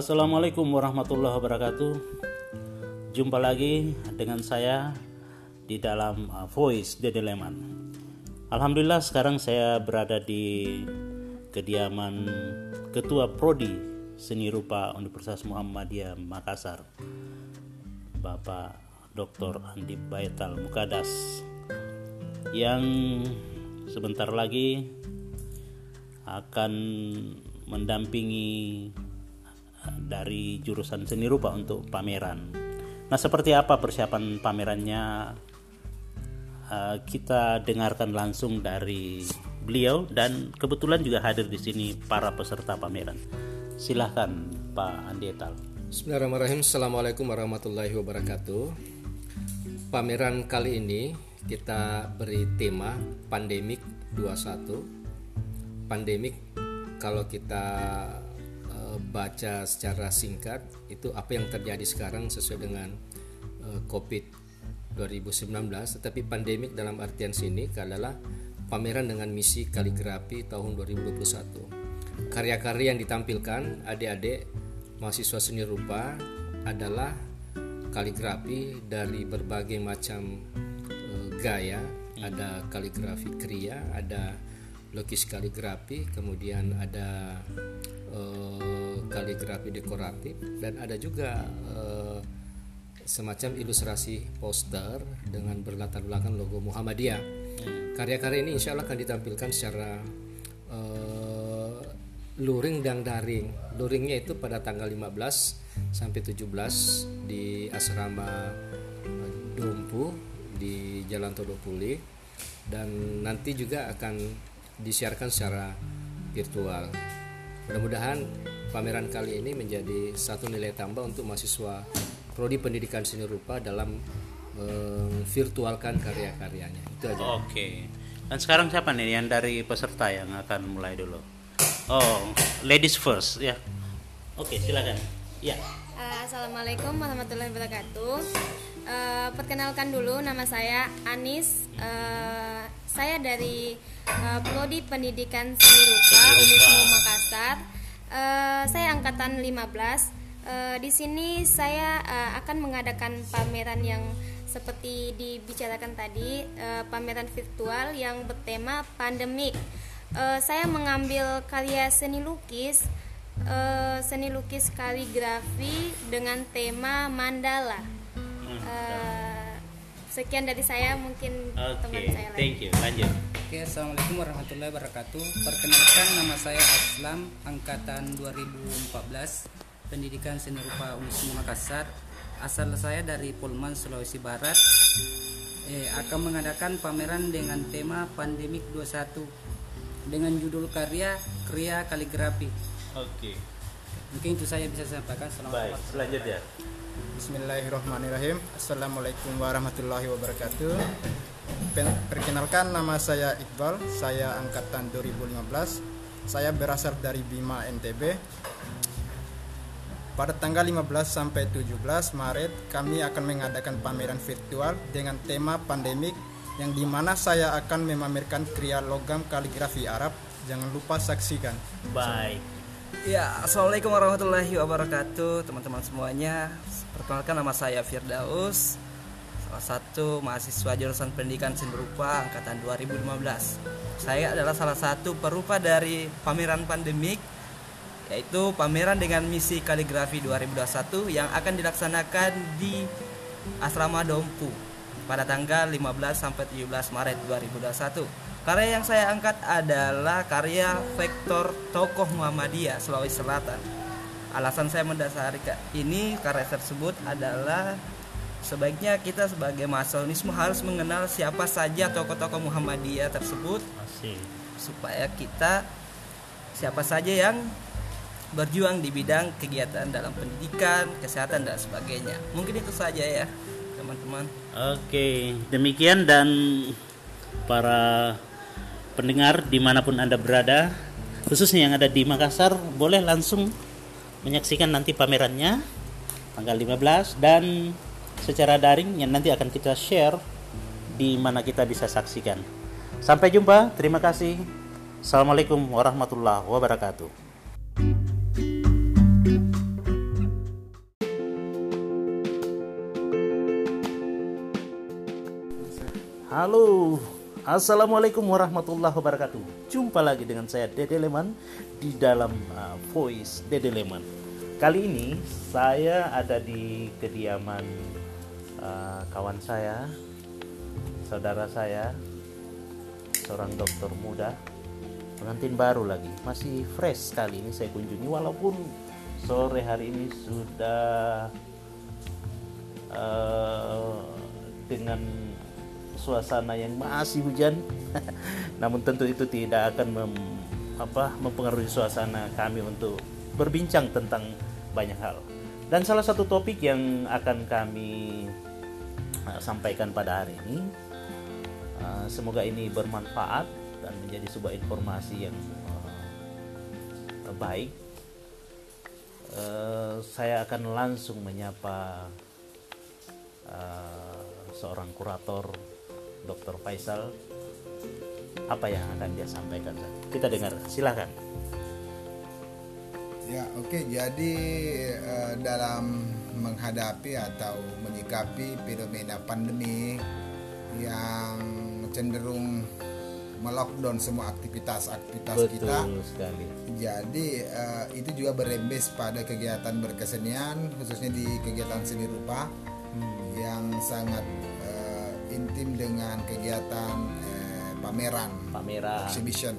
Assalamualaikum warahmatullahi wabarakatuh. Jumpa lagi dengan saya di dalam uh, Voice Dede Leman. Alhamdulillah sekarang saya berada di kediaman Ketua Prodi Seni Rupa Universitas Muhammadiyah Makassar, Bapak Dr. Andi Baital Mukadas yang sebentar lagi akan mendampingi dari jurusan seni rupa untuk pameran. Nah, seperti apa persiapan pamerannya? Uh, kita dengarkan langsung dari beliau dan kebetulan juga hadir di sini para peserta pameran. Silahkan Pak Andietal. Bismillahirrahmanirrahim. Assalamualaikum warahmatullahi wabarakatuh. Pameran kali ini kita beri tema pandemik 21. Pandemik kalau kita baca secara singkat itu apa yang terjadi sekarang sesuai dengan uh, Covid 2019 tetapi pandemik dalam artian sini adalah pameran dengan misi kaligrafi tahun 2021 karya-karya yang ditampilkan adik-adik mahasiswa seni rupa adalah kaligrafi dari berbagai macam uh, gaya. Ada kaligrafi kriya ada lukis kaligrafi kemudian ada uh, kaligrafi dekoratif dan ada juga uh, semacam ilustrasi poster dengan berlatar belakang logo Muhammadiyah. Karya-karya ini insya Allah akan ditampilkan secara uh, luring dan daring. Luringnya itu pada tanggal 15 sampai 17 di asrama Dompu di Jalan Todopuli dan nanti juga akan disiarkan secara virtual. Mudah-mudahan pameran kali ini menjadi satu nilai tambah untuk mahasiswa prodi pendidikan seni rupa dalam virtualkan karya-karyanya itu aja Oke. Dan sekarang siapa nih yang dari peserta yang akan mulai dulu? Oh, ladies first ya. Oke, silakan. Ya. Uh, Assalamualaikum warahmatullahi wabarakatuh. Uh, perkenalkan dulu nama saya Anis. Uh, saya dari uh, Prodi Pendidikan Seni Rupa Unismu Makassar. Uh, saya angkatan 15. Uh, di sini saya uh, akan mengadakan pameran yang seperti dibicarakan tadi, uh, pameran virtual yang bertema pandemik. Uh, saya mengambil karya seni lukis, uh, seni lukis kaligrafi dengan tema mandala. Uh, sekian dari saya, mungkin Oke, teman saya lain. thank you. Lanjut. Oke, Assalamualaikum warahmatullahi wabarakatuh. Perkenalkan nama saya Aslam, angkatan 2014, Pendidikan Seni Rupa Unismu Makassar. Asal saya dari Polman, Sulawesi Barat. Eh, akan mengadakan pameran dengan tema Pandemik 21 dengan judul karya Kriya Kaligrafi. Oke. Mungkin itu saya bisa sampaikan. Baik, Assalamualaikum. selanjutnya. Bismillahirrahmanirrahim. Assalamualaikum warahmatullahi wabarakatuh. Perkenalkan nama saya Iqbal. Saya angkatan 2015 Saya berasal dari Bima NTB Pada tanggal 15 sampai 17 Maret Kami akan mengadakan pameran virtual Dengan tema pandemik Yang di mana saya akan memamerkan kriya logam kaligrafi Arab. Jangan lupa saksikan. Baik. Ya, assalamualaikum warahmatullahi wabarakatuh, teman-teman semuanya. Perkenalkan nama saya Firdaus, salah satu mahasiswa jurusan Pendidikan Seni Rupa angkatan 2015. Saya adalah salah satu perupa dari pameran pandemik, yaitu pameran dengan misi kaligrafi 2021 yang akan dilaksanakan di Asrama Dompu pada tanggal 15 sampai 17 Maret 2021. Karya yang saya angkat adalah karya vektor tokoh Muhammadiyah Sulawesi Selatan. Alasan saya mendasari ini karya tersebut adalah sebaiknya kita sebagai masonisme harus mengenal siapa saja tokoh-tokoh Muhammadiyah tersebut Masih. supaya kita siapa saja yang berjuang di bidang kegiatan dalam pendidikan, kesehatan dan sebagainya. Mungkin itu saja ya, teman-teman. Oke, demikian dan para pendengar di mana pun anda berada, khususnya yang ada di Makassar, boleh langsung menyaksikan nanti pamerannya tanggal 15 dan secara daring yang nanti akan kita share di mana kita bisa saksikan. Sampai jumpa, terima kasih. Assalamualaikum warahmatullahi wabarakatuh. Halo, Assalamualaikum warahmatullahi wabarakatuh. Jumpa lagi dengan saya Dede Leman di dalam uh, Voice Dede Leman. Kali ini saya ada di kediaman uh, kawan saya, saudara saya, seorang dokter muda, pengantin baru lagi, masih fresh sekali ini saya kunjungi walaupun sore hari ini sudah uh, dengan suasana yang masih hujan. Namun tentu itu tidak akan mem, apa, mempengaruhi suasana kami untuk berbincang tentang banyak hal. Dan salah satu topik yang akan kami uh, sampaikan pada hari ini uh, semoga ini bermanfaat dan menjadi sebuah informasi yang uh, baik. Saya akan langsung menyapa seorang kurator Dr. Faisal apa yang akan dia sampaikan kita dengar silahkan ya oke okay. jadi uh, dalam menghadapi atau menyikapi fenomena pandemi yang cenderung melockdown semua aktivitas-aktivitas kita. sekali. Jadi uh, itu juga berembes pada kegiatan berkesenian, khususnya di kegiatan seni rupa hmm. yang sangat intim dengan kegiatan eh, pameran, pameran, exhibition.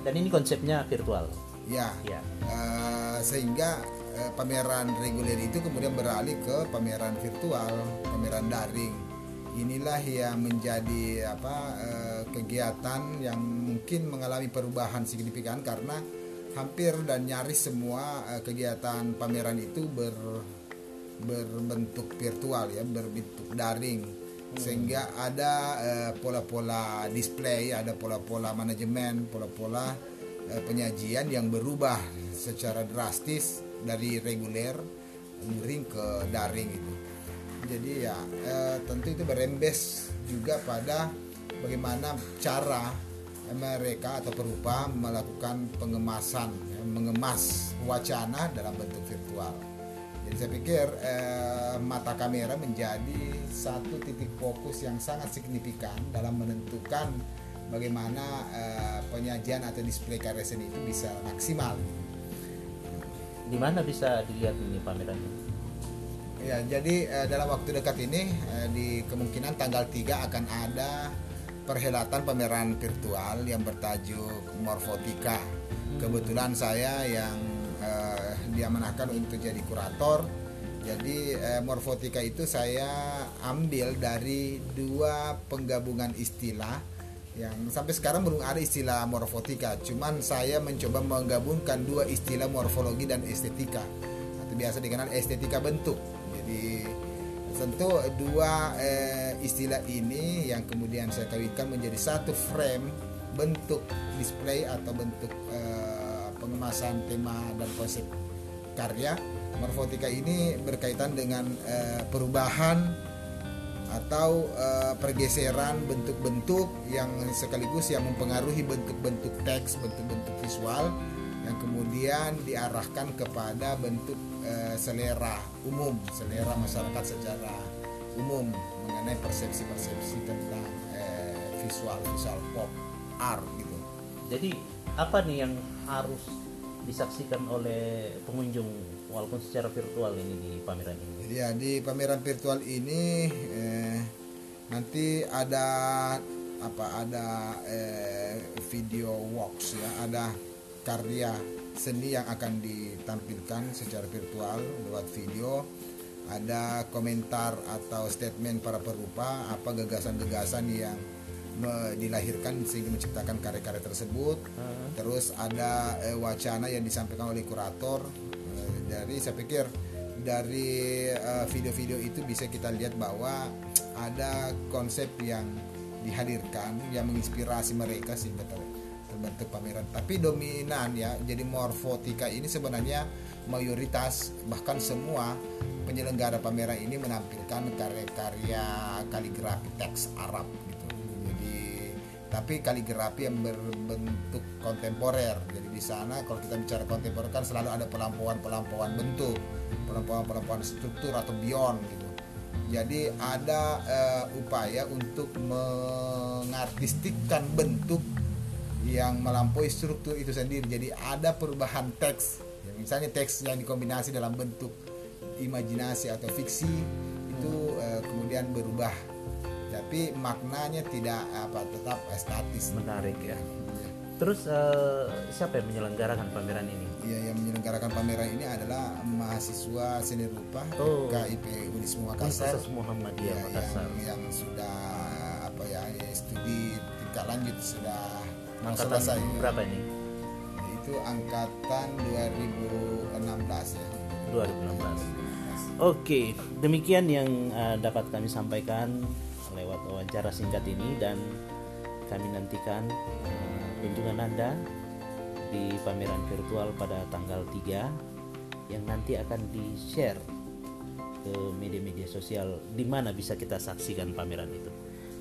Dan ini konsepnya virtual. Ya. ya. Uh, sehingga uh, pameran reguler itu kemudian beralih ke pameran virtual, pameran daring. Inilah yang menjadi apa uh, kegiatan yang mungkin mengalami perubahan signifikan karena hampir dan nyaris semua uh, kegiatan pameran itu ber berbentuk virtual ya, berbentuk daring sehingga ada uh, pola-pola display, ada pola-pola manajemen, pola-pola uh, penyajian yang berubah secara drastis dari reguler luring ke daring itu. Jadi ya uh, tentu itu berembes juga pada bagaimana cara mereka atau perupa melakukan pengemasan, mengemas wacana dalam bentuk virtual. Jadi saya pikir eh, mata kamera menjadi satu titik fokus yang sangat signifikan dalam menentukan bagaimana eh, penyajian atau display karya seni itu bisa maksimal. Di mana bisa dilihat ini pamerannya? Ya, jadi eh, dalam waktu dekat ini eh, di kemungkinan tanggal 3 akan ada perhelatan pameran virtual yang bertajuk Morfotika. Hmm. Kebetulan saya yang diamanahkan untuk jadi kurator. Jadi uh, morfotika itu saya ambil dari dua penggabungan istilah yang sampai sekarang belum ada istilah morfotika. Cuman saya mencoba menggabungkan dua istilah morfologi dan estetika atau biasa dikenal estetika bentuk. Jadi tentu dua eh, istilah ini yang kemudian saya kawinkan menjadi satu frame bentuk display atau bentuk eh, pengemasan tema dan konsep karya morfotika ini berkaitan dengan uh, perubahan atau uh, pergeseran bentuk-bentuk yang sekaligus yang mempengaruhi bentuk-bentuk teks, bentuk-bentuk visual yang kemudian diarahkan kepada bentuk uh, selera umum, selera masyarakat secara umum mengenai persepsi-persepsi tentang uh, visual, visual pop, art gitu. Jadi apa nih yang harus disaksikan oleh pengunjung walaupun secara virtual ini di pameran ini? Ya di pameran virtual ini eh, nanti ada apa ada eh, video walks ya ada karya seni yang akan ditampilkan secara virtual lewat video ada komentar atau statement para perupa apa gagasan-gagasan yang dilahirkan sehingga menciptakan karya-karya tersebut. Uh. Terus ada eh, wacana yang disampaikan oleh kurator. Eh, dari saya pikir dari eh, video-video itu bisa kita lihat bahwa ada konsep yang dihadirkan yang menginspirasi mereka sehingga ter terbentuk pameran. Tapi dominan ya, jadi morfotika ini sebenarnya mayoritas bahkan semua penyelenggara pameran ini menampilkan karya-karya kaligrafi teks Arab tapi kaligrafi yang berbentuk kontemporer. Jadi di sana kalau kita bicara kontemporer kan selalu ada pelampauan-pelampauan bentuk, pelampauan-pelampauan struktur atau beyond gitu. Jadi ada eh, upaya untuk mengartistikkan bentuk yang melampaui struktur itu sendiri. Jadi ada perubahan teks. Ya, misalnya teks yang dikombinasi dalam bentuk imajinasi atau fiksi itu eh, kemudian berubah. Tapi maknanya tidak apa tetap statis. Menarik ya. Terus eh, siapa yang menyelenggarakan pameran ini? Ya, yang menyelenggarakan pameran ini adalah mahasiswa seni rupa Oh. KIP Unismu Makassar Universitas Muhammadiyah ya, Makassar. yang, yang sudah apa ya studi tingkat lanjut sudah Angkatan selesai berapa ini? itu angkatan 2016 ya 2016. Oke, demikian yang eh, dapat kami sampaikan lewat wawancara singkat ini dan kami nantikan eh, kunjungan Anda di pameran virtual pada tanggal 3 yang nanti akan di-share ke media-media sosial di mana bisa kita saksikan pameran itu.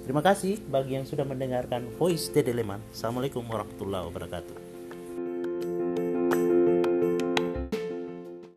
Terima kasih bagi yang sudah mendengarkan Voice Dedeleman. Assalamualaikum warahmatullahi wabarakatuh.